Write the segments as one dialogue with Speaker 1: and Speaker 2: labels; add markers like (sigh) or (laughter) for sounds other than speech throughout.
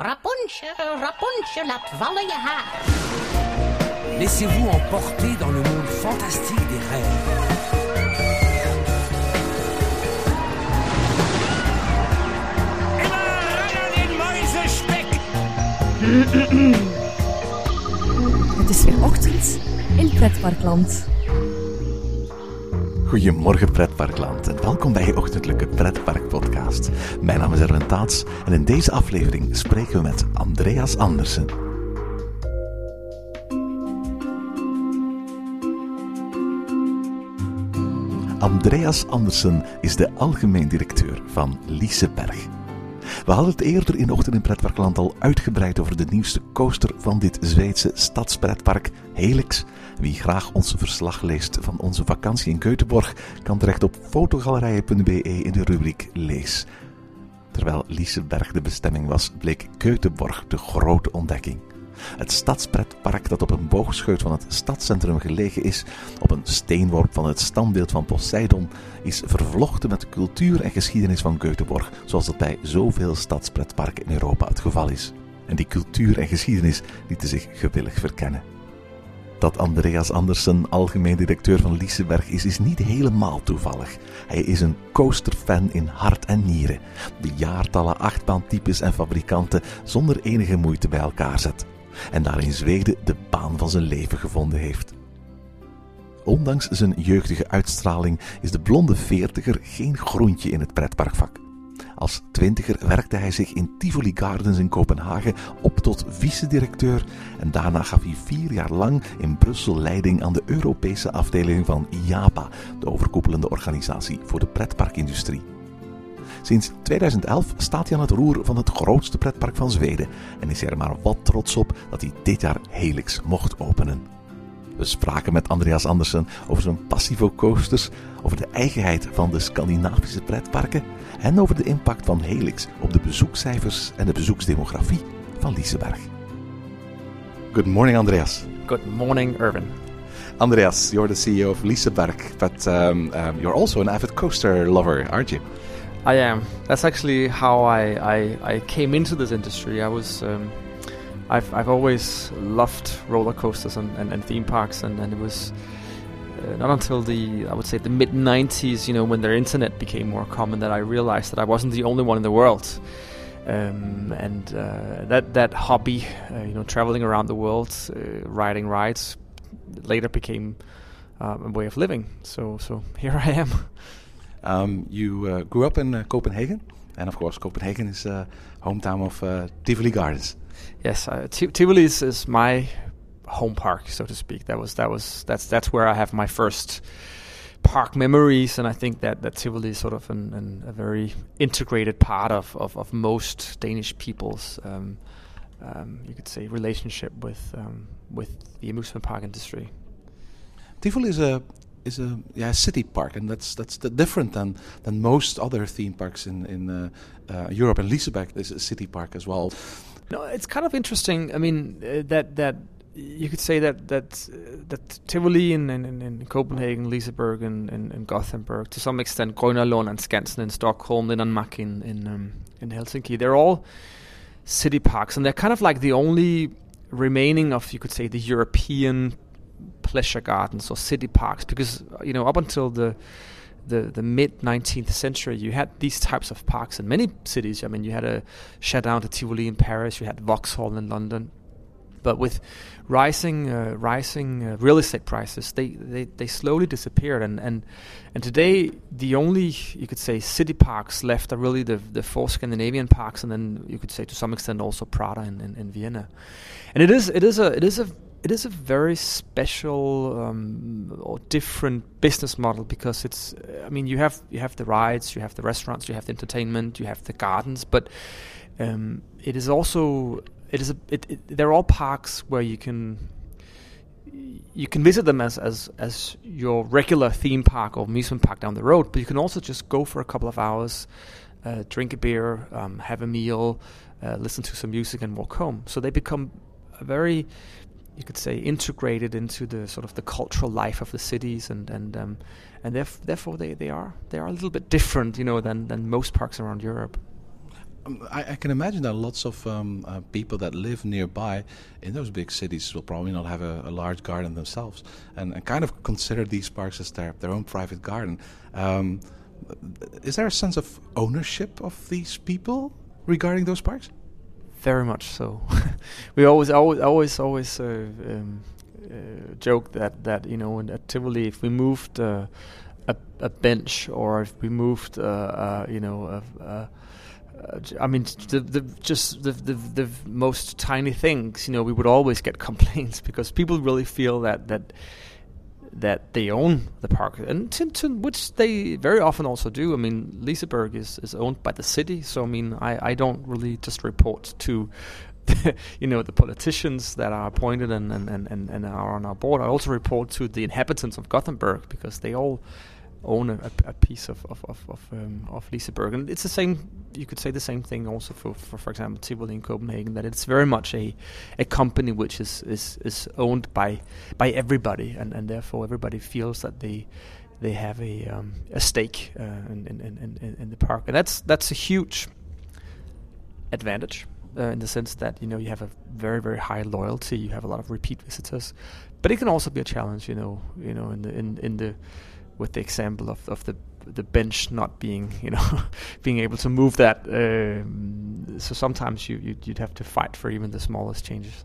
Speaker 1: Rapunzel, Rapunzel, laat vallen je haar.
Speaker 2: Laissez-vous emporter dans le monde fantastique des rêves.
Speaker 3: Immer ran an den Mäusespeck!
Speaker 4: Het is weer ochtend in Pretparkland.
Speaker 5: Goedemorgen pretparkland en welkom bij je ochtendelijke pretparkpodcast. Mijn naam is Erwin Taats en in deze aflevering spreken we met Andreas Andersen. Andreas Andersen is de algemeen directeur van Liseberg. We hadden het eerder in Ochtend in Pretparkland al uitgebreid over de nieuwste coaster van dit Zweedse stadspretpark, Helix. Wie graag ons verslag leest van onze vakantie in Keutenborg, kan terecht op fotogalerijen.be in de rubriek Lees. Terwijl Liseberg de bestemming was, bleek Keutenborg de grote ontdekking. Het stadspretpark dat op een boogscheut van het stadscentrum gelegen is, op een steenworp van het standbeeld van Poseidon, is vervlochten met de cultuur en geschiedenis van Göteborg, zoals dat bij zoveel stadspretparken in Europa het geval is. En die cultuur en geschiedenis lieten zich gewillig verkennen. Dat Andreas Andersen algemeen directeur van Liseberg is, is niet helemaal toevallig. Hij is een coasterfan in hart en nieren, die jaartallen achtbaantypes en fabrikanten zonder enige moeite bij elkaar zet. En daar in Zweden de baan van zijn leven gevonden heeft. Ondanks zijn jeugdige uitstraling is de blonde veertiger geen groentje in het pretparkvak. Als twintiger werkte hij zich in Tivoli Gardens in Kopenhagen op tot vice-directeur en daarna gaf hij vier jaar lang in Brussel leiding aan de Europese afdeling van IAPA, de overkoepelende organisatie voor de pretparkindustrie. Sinds 2011 staat hij aan het roer van het grootste pretpark van Zweden en is hij er maar wat trots op dat hij dit jaar Helix mocht openen. We spraken met Andreas Andersen over zijn passie voor coasters, over de eigenheid van de Scandinavische pretparken en over de impact van Helix op de bezoekcijfers en de bezoeksdemografie van Liseberg. Good morning, Andreas.
Speaker 6: Good morning, Irvin.
Speaker 5: Andreas, you're the CEO of Liseberg, but um, um, you're also an avid coaster lover, aren't you?
Speaker 6: I am. That's actually how I, I, I came into this industry. I was um, I've I've always loved roller coasters and, and, and theme parks, and, and it was uh, not until the I would say the mid '90s, you know, when the internet became more common, that I realized that I wasn't the only one in the world. Um, and uh, that that hobby, uh, you know, traveling around the world, uh, riding rides, later became um, a way of living. So so here I am. (laughs)
Speaker 5: Um, you uh, grew up in uh, Copenhagen, and of course, Copenhagen is uh, hometown of uh, Tivoli Gardens.
Speaker 6: Yes, uh, Tivoli is, is my home park, so to speak. That was that was that's that's where I have my first park memories, and I think that, that Tivoli is sort of an, an, a very integrated part of, of, of most Danish people's, um, um, you could say, relationship with um, with the amusement park industry.
Speaker 5: Tivoli is a is a yeah city park, and that's that's the different than than most other theme parks in in uh, uh, Europe. And Liseberg is a city park as well.
Speaker 6: No, it's kind of interesting. I mean, uh, that that you could say that that uh, that Tivoli in, in, in Copenhagen, Liseberg, and, and, and Gothenburg, to some extent, Gröna and Skansen in Stockholm, Linnanmäki in in, um, in Helsinki, they're all city parks, and they're kind of like the only remaining of you could say the European pleasure gardens or city parks, because you know up until the the, the mid 19th century, you had these types of parks in many cities. I mean, you had a Château de Tivoli in Paris, you had Vauxhall in London. But with rising uh, rising uh, real estate prices, they, they, they slowly disappeared. And, and and today, the only you could say city parks left are really the the four Scandinavian parks, and then you could say to some extent also Prater in, in, in Vienna. And it is it is a it is a it is a very special um, or different business model because it's I mean you have you have the rides, you have the restaurants, you have the entertainment, you have the gardens, but um, it is also it is a it, it, they're all parks where you can you can visit them as, as as your regular theme park or amusement park down the road, but you can also just go for a couple of hours, uh, drink a beer, um, have a meal, uh, listen to some music, and walk home. So they become a very you could say integrated into the sort of the cultural life of the cities and and um, and theref- therefore they, they are they are a little bit different you know than than most parks around Europe.
Speaker 5: Um, I, I, can imagine that lots of um, uh, people that live nearby in those big cities will probably not have a, a large garden themselves and, and, kind of consider these parks as their, their own private garden. Um, is there a sense of ownership of these people regarding those parks?
Speaker 6: Very much so. (laughs) we always, always, always, always uh, um, uh, joke that that you know at Tivoli, if we moved uh, a, a bench or if we moved, uh, uh, you know, I mean, the, the just the, the the most tiny things, you know, we would always get (laughs) complaints because people really feel that that that they own the park, and to which they very often also do. I mean, Liseberg is, is owned by the city, so I mean, I, I don't really just report to, (laughs) you know, the politicians that are appointed and, and, and, and are on our board. I also report to the inhabitants of Gothenburg because they all own a, a piece of of of of, um, of and it's the same. You could say the same thing also for, for for example Tivoli in Copenhagen. That it's very much a a company which is is is owned by by everybody, and and therefore everybody feels that they they have a um, a stake uh, in, in, in in the park, and that's that's a huge advantage. Uh, in the sense that you know you have a very very high loyalty, you have a lot of repeat visitors, but it can also be a challenge. You know, you know in the in in the with the example of, of the the bench not being you know (laughs) being able to move that. Um, so sometimes you you'd, you'd have to fight for even the smallest changes.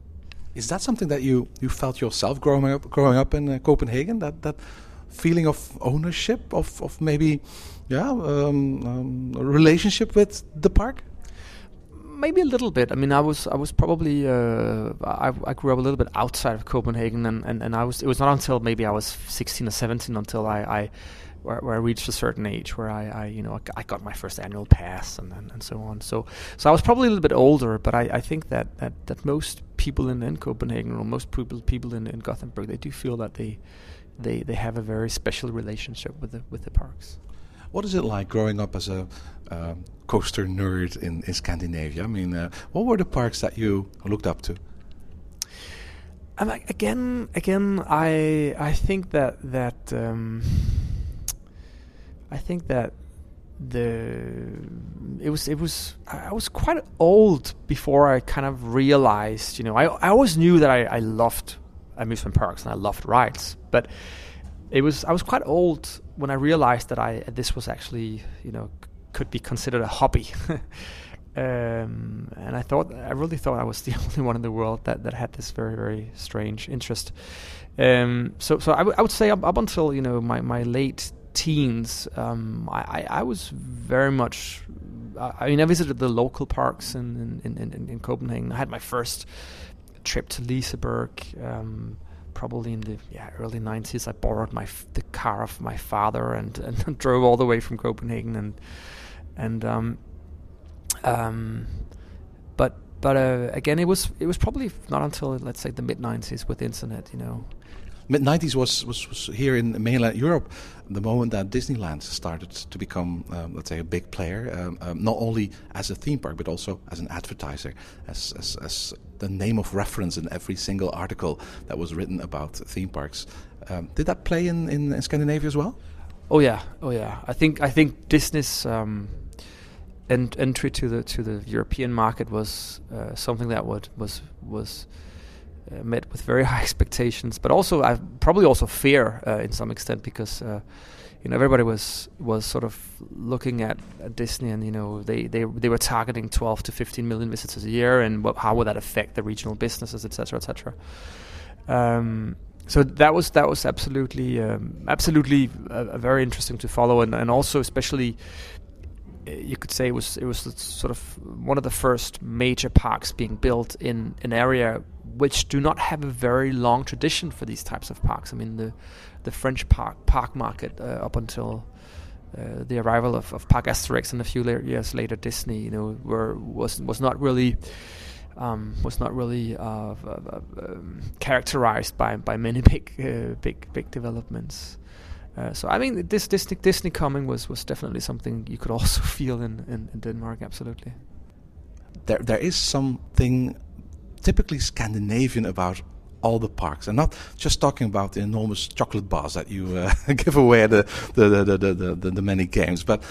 Speaker 5: Is that something that you, you felt yourself growing up growing up in uh, Copenhagen? That that feeling of ownership of, of maybe yeah um, um, a relationship with the park
Speaker 6: maybe a little bit. I mean, I was I was probably uh, I, I grew up a little bit outside of Copenhagen, and, and, and I was it was not until maybe I was 16 or 17 until I, I where, where, I reached a certain age where I, I you know I got my first annual pass and, and, and, so on. So so I was probably a little bit older, but I, I think that, that, that most people in, in Copenhagen or most people people in, in Gothenburg they do feel that they they they have a very special relationship with the with the parks.
Speaker 5: What is it like growing up as a uh, coaster nerd in, in Scandinavia? I mean, uh, what were the parks that you looked up to?
Speaker 6: Um, again, again, I I think that that um, I think that the it was it was I was quite old before I kind of realized, you know, I I always knew that I, I loved amusement parks and I loved rides, but it was I was quite old when I realized that I this was actually you know could be considered a hobby. (laughs) um, and I thought I really thought I was (laughs) the only one in the world that, that had this very very strange interest. Um, so so I, w- I would say up, up until you know my, my late teens, um, I, I, I, was very much. I mean, I visited the local parks in in, in, in Copenhagen. I had my first trip to Liseberg. Um, probably in the yeah, early 90s. I borrowed my f- the car of my father and, (laughs) and drove all the way from Copenhagen and and um, um, but but uh, again, it was it was probably not until let's say the mid 90s with internet, you know.
Speaker 5: Mid 90s was, was, was here in mainland Europe, the moment that Disneyland started to become, um, let's say, a big player, um, um, not only as a theme park but also as an advertiser, as, as, as the name of reference in every single article that was written about theme parks. Um, did that play in, in, in, Scandinavia as well?
Speaker 6: Oh yeah, oh yeah. I think I think Disney's um, ent- entry to the to the European market was uh, something that would, was was uh, met with very (laughs) high expectations, but also I probably also fear uh, in some extent because uh, you know everybody was was sort of looking at, at, Disney and you know they, they they were targeting 12 to 15 million visitors a year and how would that affect the regional businesses etc etc. Um, so that was that was absolutely um, absolutely uh, very interesting to follow and, and also especially you could say it was it was sort of one of the first major parks being built in an area which do not have a very long tradition for these types of parks. I mean, the the French park park market uh, up until uh, the arrival of, of Parc Asterix and a few la- years later Disney, you know, were was was not really um, was not really uh, um, characterized by by many big uh, big big developments. Uh, so I mean, this Disney Disney coming was was definitely something you could (laughs) also feel in, in, in Denmark. Absolutely.
Speaker 5: There there is something typically Scandinavian about all the parks, and not just talking about the enormous chocolate bars that you uh, (laughs) give away the the, the, the, the, the, the many games. But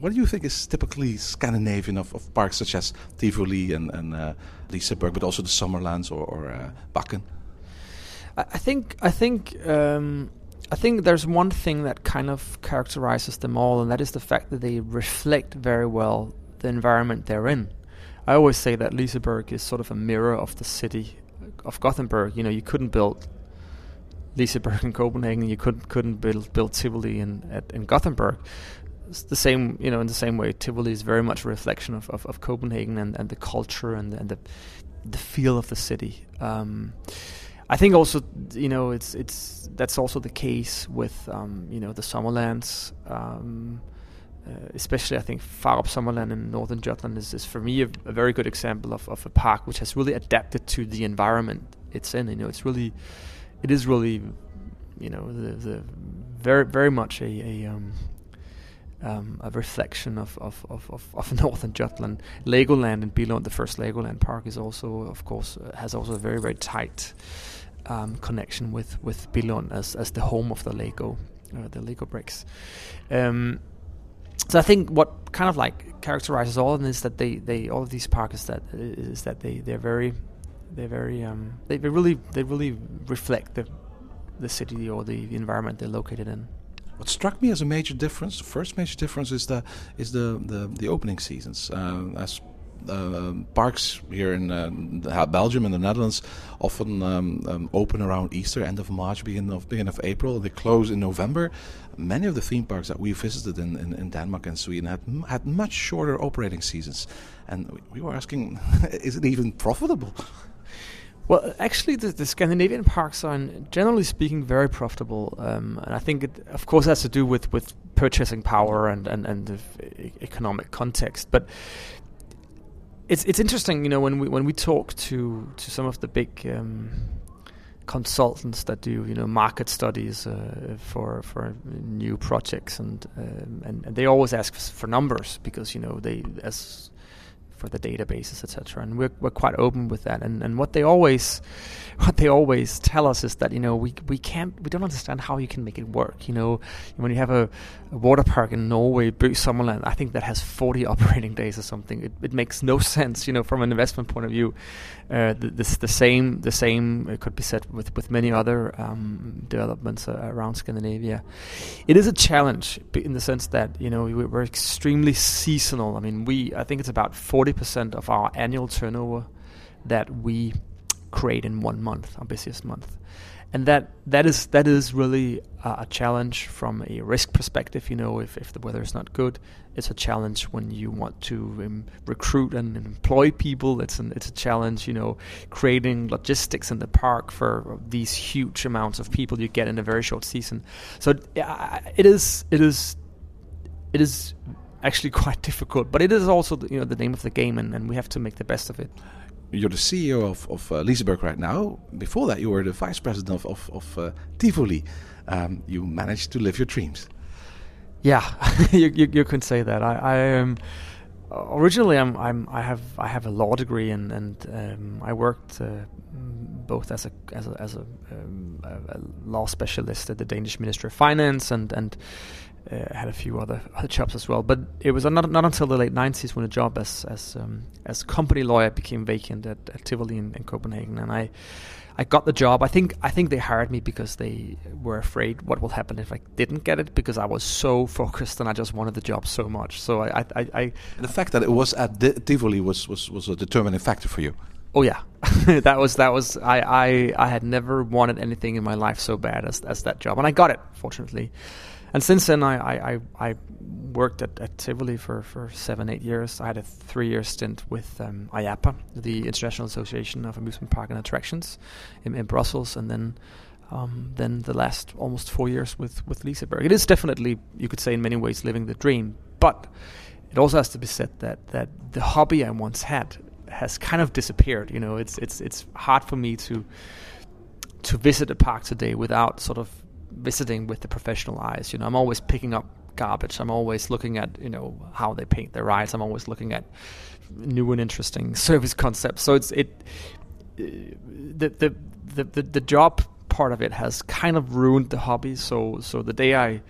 Speaker 5: what do you think is typically Scandinavian of, of parks such as Tivoli and, and uh, Liseberg, but also the Summerlands or, or uh, Bakken?
Speaker 6: I think I think um, I think there's one thing that kind of characterizes them all, and that is the fact that they reflect very well the environment they're in. I always say that Liseberg is sort of a mirror of the city of Gothenburg. You know, you couldn't build Liseberg in Copenhagen, you couldn't couldn't build build Tivoli in at, in Gothenburg. It's the same, you know, in the same way, Tivoli is very much a reflection of, of, of Copenhagen and, and the culture and, and the the feel of the city. Um, I think also, you know, it's it's that's also the case with um, you know the Summerlands. Um, uh, especially, I think Farup Summerland in northern Jutland is, is for me a, a, very good example of, of a park which has really adapted to the environment it's in. You know, it's really, it is really, you know, the, the very very much a, a um, um, a reflection of, of, of, of, (laughs) northern Jutland. Legoland in Billund, the first Legoland park, is also, of course, uh, has also a very very tight um, connection with with Billund as as the home of the Lego, uh, the Lego bricks. Um, so I think what kind of like characterizes all of them is that they, they all of these parks is that is that they they're very they're very um, they, they really they really reflect the the city or the, the environment they're located in.
Speaker 5: What struck me as a major difference, the first major difference, is the is the the, the opening seasons. Uh, as uh, parks here in uh, Belgium and the Netherlands often um, um, open around Easter, end of March, beginning of beginning of April. They close in November. Many of the theme parks that we visited in, in, in Denmark and Sweden had had much shorter operating seasons, and we were asking, (laughs) is it even profitable?
Speaker 6: Well, actually, the, the, Scandinavian parks are, generally speaking, very profitable, um, and I think it, of course, has to do with, with purchasing power and and, and the economic context. But it's it's interesting, you know, when we when we talk to to some of the big um, consultants that do you know market studies uh, for for new projects, and, um, and and they always ask for numbers because you know they as for the databases, etc. And we're we're quite open with that. And and what they always (laughs) what they always tell us is that you know we we can't we don't understand how you can make it work. You know, when you have a, a water park in Norway, Bø I think that has 40 (laughs) operating days or something. It, it makes no (laughs) sense, you know, from an investment point of view. Uh, this the same the same it could be said with with many other um, developments uh, around Scandinavia. It is a challenge in the sense that you know we, we're extremely seasonal. I mean, we I think it's about 40 percent of our annual turnover that we create in one month, our busiest month. And that, that is that is really uh, a challenge from a risk perspective. You know, if, if the weather is not good, it's a challenge when you want to um, recruit and employ people. It's an, it's a challenge. You know, creating logistics in the park for these huge amounts of people you get in a very short season. So uh, it is it is it is actually (laughs) quite difficult, but it is also the, you know the name of the game, and, and we have to make the best of it
Speaker 5: you're the CEO of, of uh, Liseberg right now. Before that, you were the vice president of, of, of uh, Tivoli. Um, you managed to live your dreams.
Speaker 6: Yeah, (laughs) you, you, you can say that. I, I um, originally I'm, I'm I have I have a law degree and and um, I worked uh, both as a as a, as a, um, a, law specialist at the Danish Ministry of Finance and and uh, had a few other, other jobs as well. But it was not not until the late '90s when a job as as um, as company lawyer became vacant at, at Tivoli in, in, Copenhagen, and I I got the job. I think I think they hired me because they were afraid what will happen if I didn't get it because I was so focused and I just wanted the job so much. So I I, I
Speaker 5: the fact that it was at Tivoli was, was was a determining factor for you.
Speaker 6: Oh yeah, (laughs) that was that was I, I I had never wanted anything in my life so bad as as that job, and I got it fortunately. And since then, I, I, I worked at, at Tivoli for, for seven, eight years. I had a three year stint with um, IAAPA, the International Association of Amusement Park and Attractions in, in Brussels, and then um, then the last almost four years with, with Liseberg. It is definitely, you could say, in many ways, living the dream, but it also has to be said that, that the hobby I once had has kind of disappeared. You know, it's it's it's hard for me to to visit a park today without sort of visiting with the professional eyes. You know, I'm always picking up garbage. I'm always looking at you know how they paint their rides. I'm always looking at new and interesting (laughs) service concepts. So it's it the the the, the the job part of it has kind of ruined the hobby. So so the day I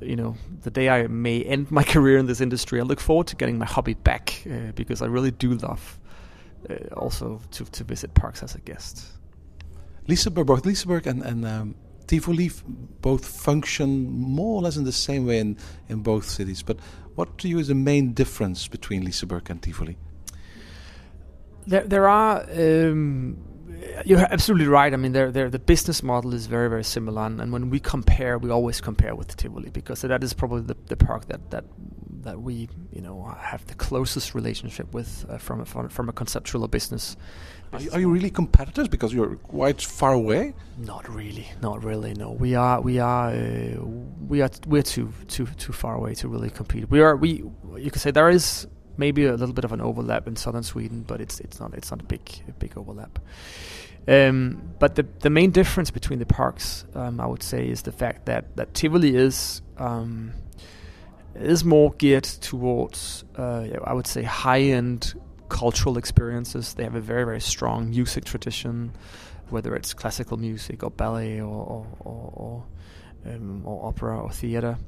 Speaker 6: you know, the day I may end my (laughs) career in this industry, I look forward to getting my hobby back uh, because I really do love uh, also to, to visit parks as a guest.
Speaker 5: Liseberg, both Liseberg and, and um, Tivoli both function more or less in the same way in, in both cities. But what do you is the main difference between Liseberg and Tivoli?
Speaker 6: There, there are. Um, you're absolutely right. I mean, they're, they're, the business model is very, very similar, and, and, when we compare, we always compare with Tivoli because that is probably the, the park that, that that we, you know, have the closest relationship with uh, from, a, from a conceptual or business.
Speaker 5: Are you, are you, really competitors because you're quite far away?
Speaker 6: Not really, not really. No, we are, we are, uh, we are, we're too, too, too far away to really compete. We are, we, you could say there is maybe a little bit of an overlap in southern Sweden, but it's it's not it's not a big a big overlap. Um, but the the main difference between the parks, um, I would say, is the fact that that Tivoli is um, is more geared towards uh, I would say high end cultural experiences. They have a very very strong music tradition, whether it's classical music or ballet or or, or, um, or opera or theater.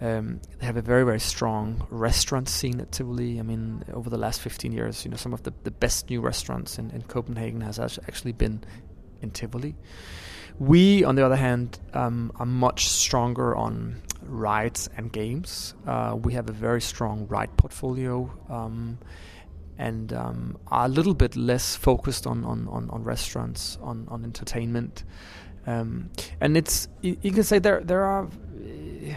Speaker 6: Um, they have a very, very strong restaurant scene at Tivoli. I mean, over the last 15 years, you know, some of the, the best new restaurants in, in Copenhagen has actually been in Tivoli. We, on the other hand, um, are much stronger on rides and games. Uh, we have a very strong ride portfolio um, and um, are a little bit less focused on, on, on, on restaurants, on, on entertainment. Um, and it's, you, you, can say there, there are. Uh,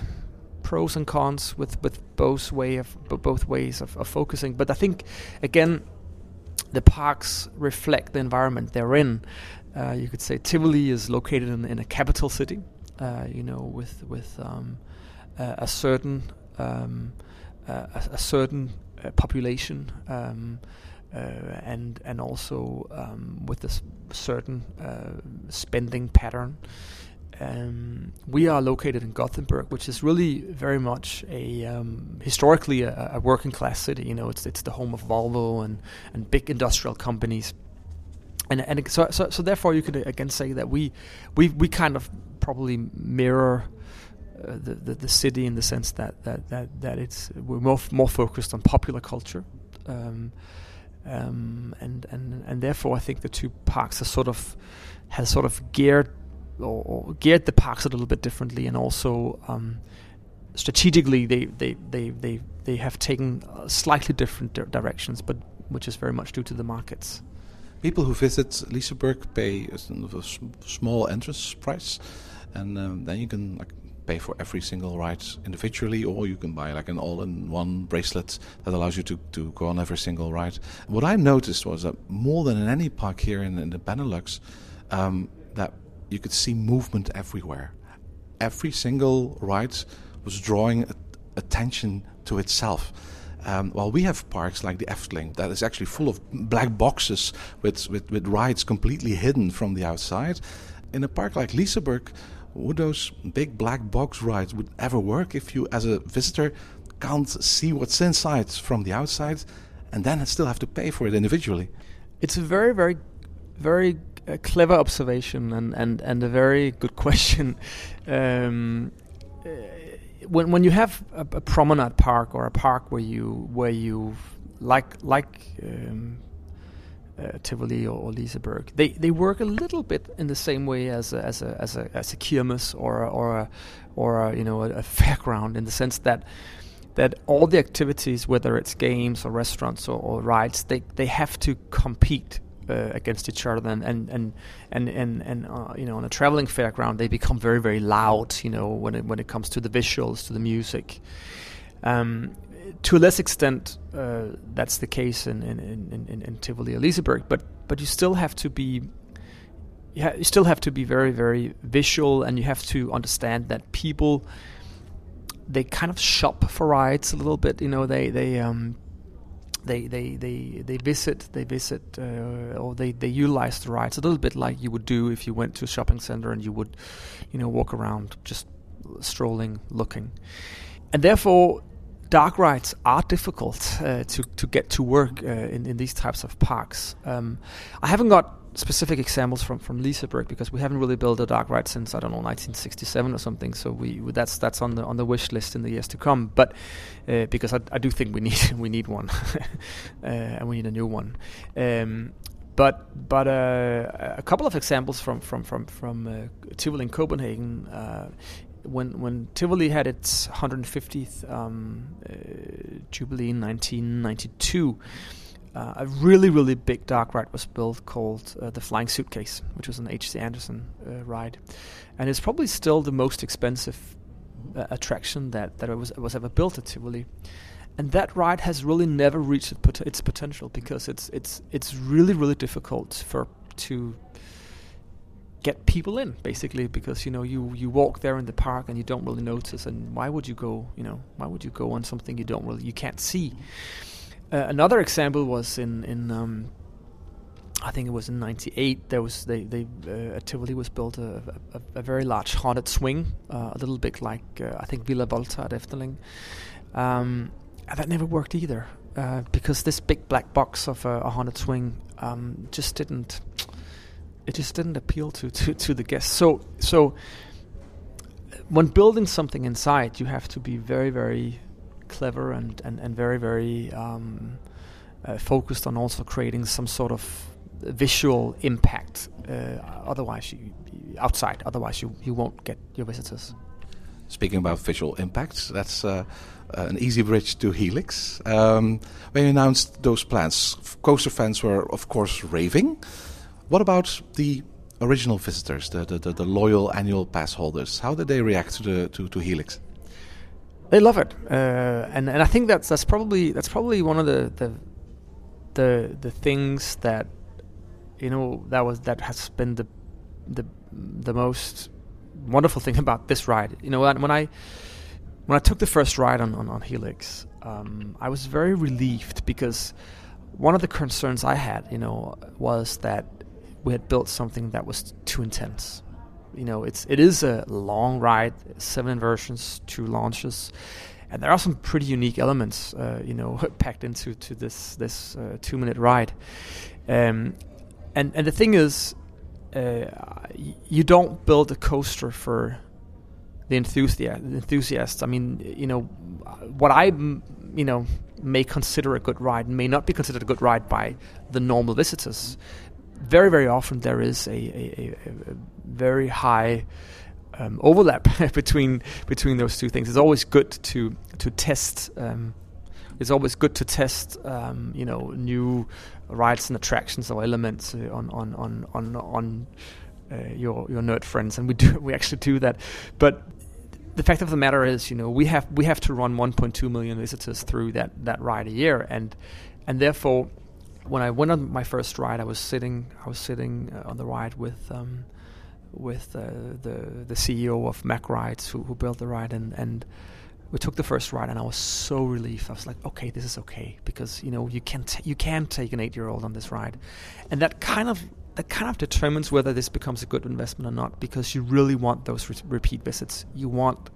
Speaker 6: pros and cons with with both way of both ways of, of focusing. But I think again, the parks reflect the environment they're in. Uh, you could say Tivoli is located in, in a capital city, uh, you know, with with um, uh, a certain um, a, a, certain population, um, uh, and and also um, with a certain spending pattern. Um, we are located in Gothenburg, which is really very much a um, historically a, a, working class city. You know, it's it's the home of Volvo and, and big industrial companies, and and so, so so therefore you could again say that we we we kind of probably mirror. Uh, the, the, the city in the sense that that that, that it's we're more f- more focused on popular culture, um, um, and and and therefore I think the two parks are sort of has sort of geared or, or geared the parks a little bit differently, and also um, strategically they, they, they, they, they have taken uh, slightly different di- directions, but which is very much due to the markets.
Speaker 5: People who visit Liseberg pay a, small entrance price, and um, then you can like, pay for every single ride individually, or you can buy like an all-in-one bracelet that allows you to, to go on every single ride. What I noticed was that more than in any park here in, in the Benelux, um, that you could see movement everywhere. Every single ride was drawing attention to itself. Um, while we have parks like the Efteling that is actually full of black boxes with, with, with rides completely hidden from the outside, in a park like Liseberg, would those big black box rides would ever work if you, as a visitor, can't see what's inside from the outside, and then still have to pay for it individually?
Speaker 6: It's a very, very, very a clever observation and, and, and a very good (laughs) question. Um, uh, when when you have a, a, promenade park or a park where you where you like like um, uh, Tivoli or, or Liseberg, they they work a little bit in the same way as a, as a as a as a kirmes or a, or a, or a, you know a, a fairground in the sense that that all the activities, whether it's games or restaurants or, or rides, they they have to compete uh, against each other. And and and and and, and uh, you know on a traveling fairground they become very very loud you know when it when it comes to the visuals to the music. Um, to a less extent uh, that's the case in in, in, in, in Tivoli Liseberg but but you still have to be yeah, you still have to be very very visual and you have to understand that people they kind of shop for rides a little bit you know they they um, they they they they visit they visit uh, or they they utilize the rides a little bit like you would do if you went to a shopping center and you would you know walk around just strolling looking. And therefore dark rides are difficult uh, to to get to work uh, in in these types of parks. Um, I haven't got specific examples from from Liseberg because we haven't really built a dark ride since I don't know 1967 or something. So we that's that's on the on the wish list in the years to come. But uh, because I, I do think we need (laughs) we need one (laughs) uh, and we need a new one. Um, but but uh, a couple of examples from from from from uh, Tivoli in Copenhagen. Uh, when when Tivoli had its 150th um, uh, jubilee in 1992, uh, a really really big dark ride was built called uh, the Flying Suitcase, which was an H.C. Andersen ride, and it's probably still the most expensive attraction that that was was ever built at Tivoli and that ride has really never reached its potential because it's it's it's really really difficult for to get people in basically because you know you you walk there in the park and you don't really notice and why would you go you know why would you go on something you don't really you can't see uh, another example was in in um, I think it was in '98. There was they they uh, at Tivoli was built a, a, a very large haunted swing, uh, a little bit like uh, I think Villa Volta at Efteling, um, that never worked either uh, because this big black box of a, a haunted swing um, just didn't it just didn't appeal to, to, to the guests. So so when building something inside, you have to be very very clever and and, and very very um, uh, focused on also creating some sort of visual impact. Uh, otherwise, you, outside. Otherwise, you you won't get your visitors.
Speaker 5: Speaking about visual impacts, that's uh, an easy bridge to Helix. Um, when you announced those plans, coaster fans were, of course, raving. What about the original visitors, the, the, the, the loyal annual pass holders? How did they react to the to, to Helix?
Speaker 6: They love it, uh, and and I think that's that's probably that's probably one of the the the, the things that you know that was that has been the the the most wonderful thing (laughs) about this ride. You know, when I when I took the first ride on on, on Helix, um, I was very relieved because one of the concerns I had, you know, was that we had built something that was too intense. You know, it's it is a long ride, seven inversions, two launches, and there are some pretty unique elements, uh, you know, (laughs) packed into to this this uh, two minute ride. Um, and and the thing is, uh, you don't build a coaster for the enthusiast enthusiasts. I mean, you know, what I you know may consider a good ride may not be considered a good ride by the normal visitors. Very very often there is a, a, a, a very high um, overlap (laughs) between between those two things. It's always good to to test. Um, it's always good to test, um, you know, new rides and attractions or elements uh, on on on on on uh, your your nerd friends, and we do (laughs) we actually do that. But the fact of the matter is, you know, we have we have to run 1.2 million visitors through that that ride a year, and and therefore, when I went on my first ride, I was sitting I was sitting uh, on the ride with. Um, with uh, the the CEO of Mack Rides who, who built the ride and and we took the first ride and I was so relieved. I was like, okay, this is okay because you know you can t- you can take an eight year old on this ride, and that kind of that kind of determines whether this becomes a good investment or not because you really want those re- repeat visits. You want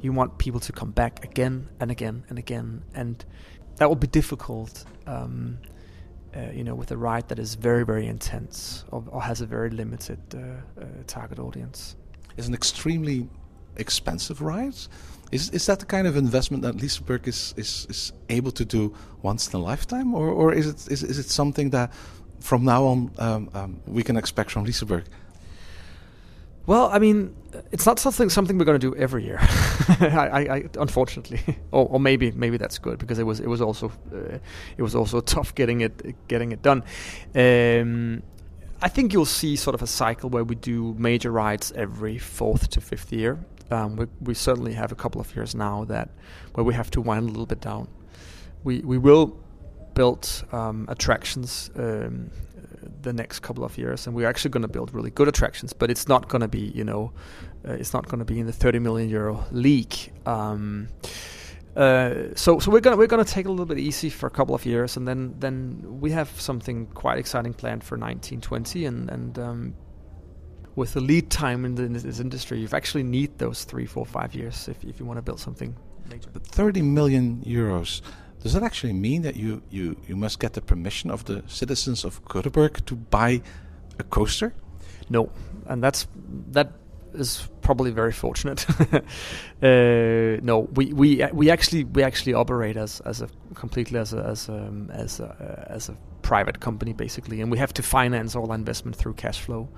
Speaker 6: you want people to come back again and again and again, and that will be difficult. Um, uh, you know, with a ride that is very, very intense or, or has a very limited uh, uh, target audience.
Speaker 5: It's an extremely expensive ride. Is is that the kind of investment that Liseberg is, is, is able to do once in a lifetime, or, or is it is, is it something that from now on um, um, we can expect from Liseberg?
Speaker 6: Well, I mean, it's not something something we're going to do every year. (laughs) I, I, I, unfortunately, (laughs) or, or, maybe maybe that's good because it was it was also uh, it was also (laughs) tough getting it getting it done. Um, I think you'll see sort of a cycle where we do major rides every fourth to fifth year. Um, we, we certainly have a couple of years now that where we have to wind a little bit down. We we will build um, attractions um, the next couple of years, and we're actually going to build really good attractions. But it's not going to be you know uh, it's not going to be in the 30 million euro league. Um, uh, so so we're gonna we're gonna take a little bit easy for a couple of years, and then then we have something quite exciting planned for 1920, and and um, with the lead time in, the, in, this industry, you actually need those three, four, five years if, if you want to build something major.
Speaker 5: 30 million euros. Does that actually mean that you, you, you must get the permission of the citizens of Göteborg to buy a coaster?
Speaker 6: No, and that's that is probably very fortunate. (laughs) uh, no, we, we we actually we actually operate as as a completely as a as a, as a, as a private company basically, and we have to finance all investment through cash flow,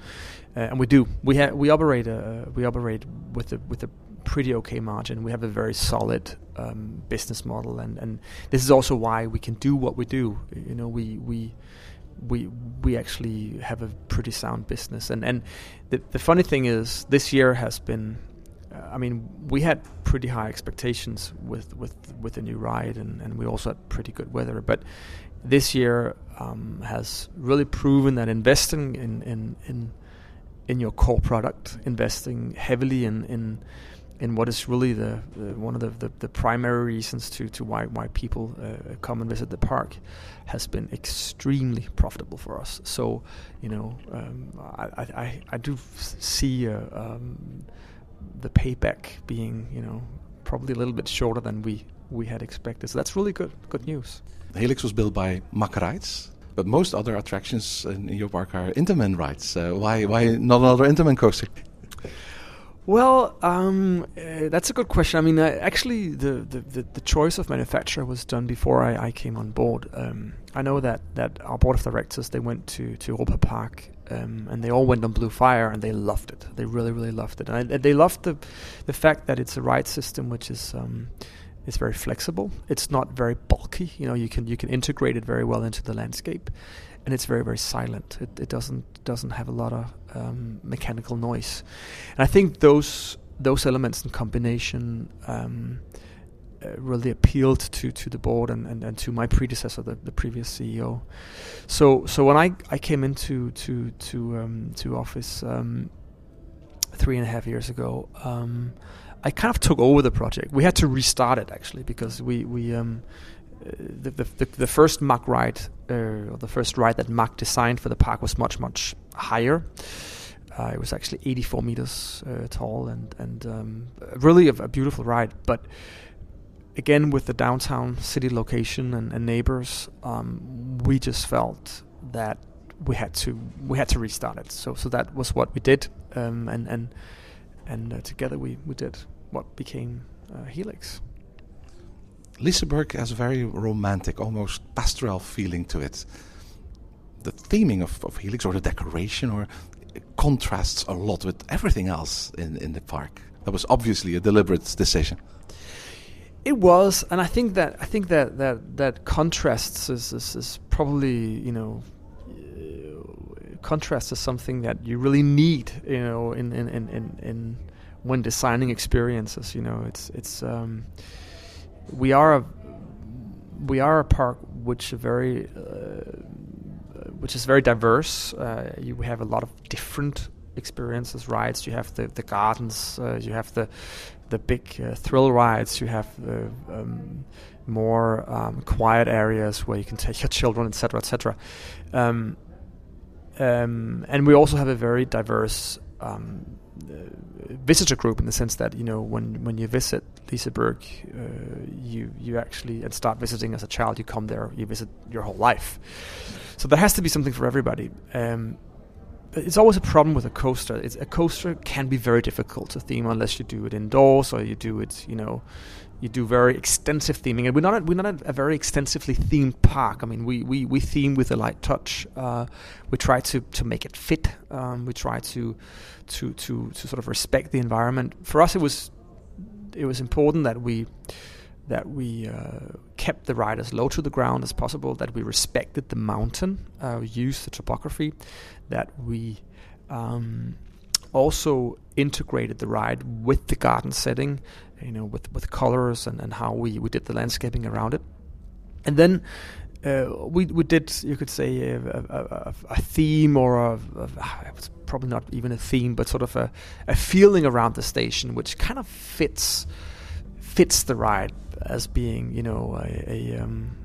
Speaker 6: uh, and we do. We ha- we operate a, we operate with a with a pretty okay margin. We have a very solid um, business model, and, and this is also why we can do what we do. You know, we we we we actually have a pretty sound business. And and the the funny thing is, this year has been. Uh, I mean, we had pretty high expectations with with with the new ride, and, and we also had pretty good weather. But this year um, has really proven that investing in in in in your core product, investing heavily in in in what is really the, the one of the, the, the, primary reasons to, to why why people uh, come and visit the park has been extremely profitable for us. So, you know, um, I, I, I do see uh, um, the payback being you know probably a little bit shorter than we we had expected. So that's really good good news.
Speaker 5: Helix was built by Mack Rides. But most other attractions in, in your park are Intamin rides. Uh, why, why not another Intamin coaster?
Speaker 6: Well, um, uh, that's a good question. I mean, uh, actually, the, the, the, the, choice of manufacturer was done before I, I came on board. Um, I know that, that our board of directors they went to to Europa Park um, and they all went on Blue Fire and they loved it. They really really loved it, and I, they loved the the fact that it's a ride system which is um, it's very flexible. It's not very bulky. You know, you can you can integrate it very well into the landscape, and it's very very silent. It, it doesn't doesn't have a lot of um, mechanical noise, and I think those those elements in combination um, uh, really appealed to, to the board and, and, and to my predecessor, the, the previous CEO. So so when I, I came into to to um, to office um, three and a half years ago. Um, I kind of took over the project. We had to restart it actually because we we um, the, the, the first Mack ride, uh, or the first ride that Mack designed for the park was much much higher. Uh, it was actually 84 meters uh, tall and and um, really a, a, beautiful ride. But again, with the downtown city location and, and neighbors, um, we just felt that we had to we had to restart it. So so that was what we did, um, and and and uh, together we we did what became uh, Helix.
Speaker 5: Liseberg has a very romantic, almost pastoral feeling to it. The theming of, of Helix or the decoration or contrasts a lot with everything else in, in the park. That was obviously a deliberate decision.
Speaker 6: It was, and I think that I think that that that contrasts is, is, is probably you know contrast is something that you really need you know in in in in, in when designing experiences. You know, it's it's um, we are a we are a park which is very uh, which is very diverse. Uh, you have a lot of different experiences, rides. You have the the gardens. Uh, you have the the big uh, thrill rides. You have the um, more um, quiet areas where you can take your children, etc., etc. Um, um, and we also have a very diverse um, visitor group in the sense that you know when when you visit Liseberg, uh, you you actually and start visiting as a child. You come there, you visit your whole life. So there has to be something for everybody. Um, it's always a problem with a coaster. It's, a coaster can be very difficult to theme unless you do it indoors or you do it, you know, you do very extensive theming, and we're not we're not a, a, very extensively themed park. I mean, we, we, we theme with a light touch. Uh, we try to, to make it fit. Um, we try to to to to sort of respect the environment. For us, it was it was important that we that we uh, kept the ride as low to the ground as possible. That we respected the mountain, uh, used the topography. That we um, also integrated the ride with the garden setting, you know, with with colors and, and how we, we did the landscaping around it. And then uh, we we did you could say a, a, a theme or a, a, probably not even a theme, but sort of a, a feeling around the station, which kind of fits fits the ride as being you know a, a, um,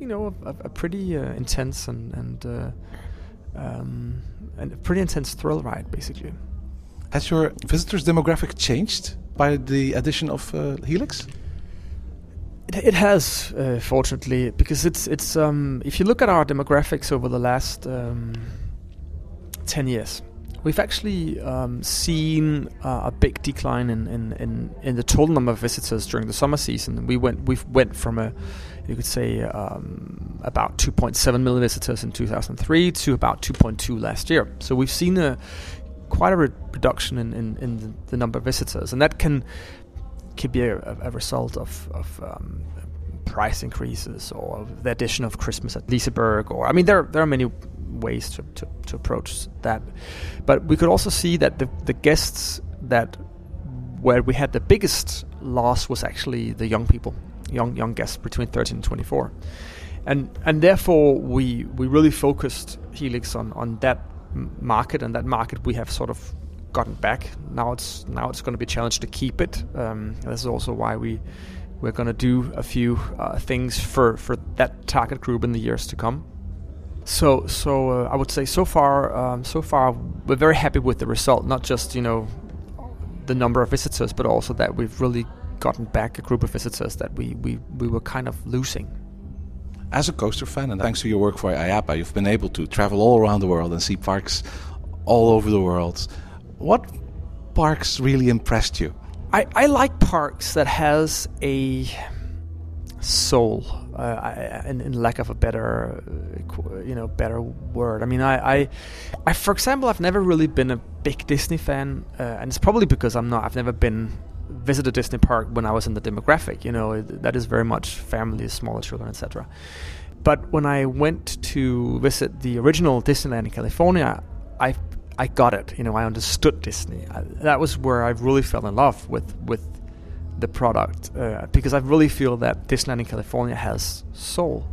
Speaker 6: you know a, pretty uh, intense and and uh, um, and a pretty intense thrill ride basically.
Speaker 5: Has your visitors demographic changed by the addition of uh, Helix?
Speaker 6: It, it has, uh, fortunately, because it's it's. Um, if you look at our demographics over the last um, ten years, we've actually um, seen uh, a big decline in, in, in, in, the total number of visitors during the summer season. We went we went from a you could say um, about 2.7 million visitors in 2003 to about 2.2 last year. So we've seen a quite a re- reduction in, in, in the, the number of visitors, and that can could be a, a result of, of um, price increases or the addition of Christmas at Liseberg, or I mean, there there are many ways to, to, to approach that. But we could also see that the, the guests that where we had the biggest loss was actually the young people, young young guests between 13 and 24, and and therefore we we really focused Helix on on that market and that market we have sort of gotten back. Now it's now it's going to be a challenge to keep it. Um, this is also why we we're going to do a few uh, things for for that target group in the years to come. So so uh, I would say so far um, so far we're very happy with the result. Not just you know the number of visitors, but also that we've really gotten back a group of visitors that we we, we were kind of losing.
Speaker 5: As a coaster fan, and thanks to your work for IAAPA, you've been able to travel all around the world and see parks all over the world. What parks really impressed you?
Speaker 6: I, I like parks that has a soul, uh, in, in, lack of a better, uh, you know, better word. I mean, I, I, I, for example, I've never really been a big Disney fan, uh, and it's probably because I'm not. I've never been visited Disney Park when I was in the demographic. You know, that is very much families, smaller children, etc. But when I went to visit the original Disneyland in California, I I got it. You know, I understood Disney. I, that was where I really fell in love with with the product uh, because I really feel that Disneyland in California has soul.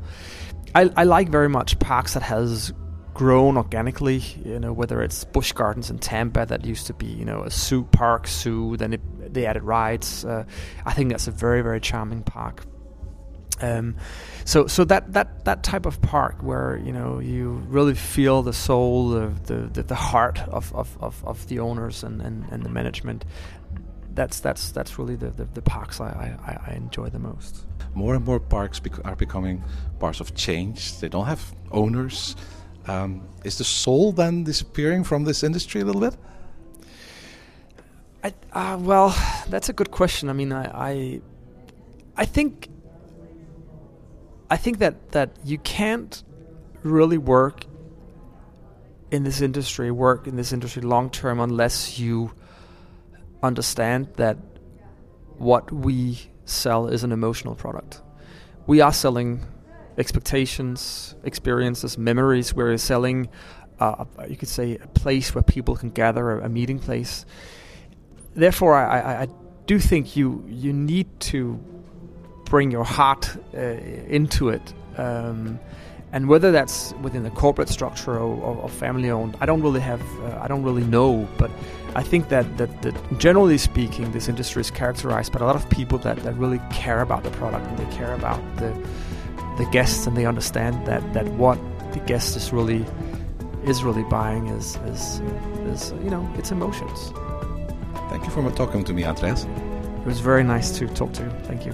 Speaker 6: I, I like very much parks that has grown organically. You know, whether it's Busch Gardens in Tampa that used to be you know a zoo park zoo, then it, they added rides. Uh, I think that's a very very charming park. Um, so so that, that that type of park where you know you really feel the soul, the the, the heart of, of, of, of, the owners and, and, and the management. That's that's that's really the, the, the parks I, I, I, enjoy the most.
Speaker 5: More and more parks bec- are becoming parts of change. They don't have owners. Um, is the soul then disappearing from this industry a little bit?
Speaker 6: I, uh, well, that's a good question. I mean, I, I, I think I think that that you can't really work in this industry, work in this industry long term, unless you understand that what we sell is an emotional product. We are selling expectations, experiences, memories. We're selling, uh, you could say, a place where people can gather, a, meeting place. Therefore, I, I, I do think you you need to bring your heart uh, into it. Um, and whether that's within the corporate structure or, or, or family owned, I don't really have, uh, I don't really know. But I think that, that, that, generally speaking, this industry is characterized by a lot of people that, that really care about the product and they care about the the guests and they understand that, that what the guest is really is really buying is is is you know it's emotions.
Speaker 5: Thank you for talking to me, Andreas.
Speaker 6: It was very nice to talk to you. Thank you.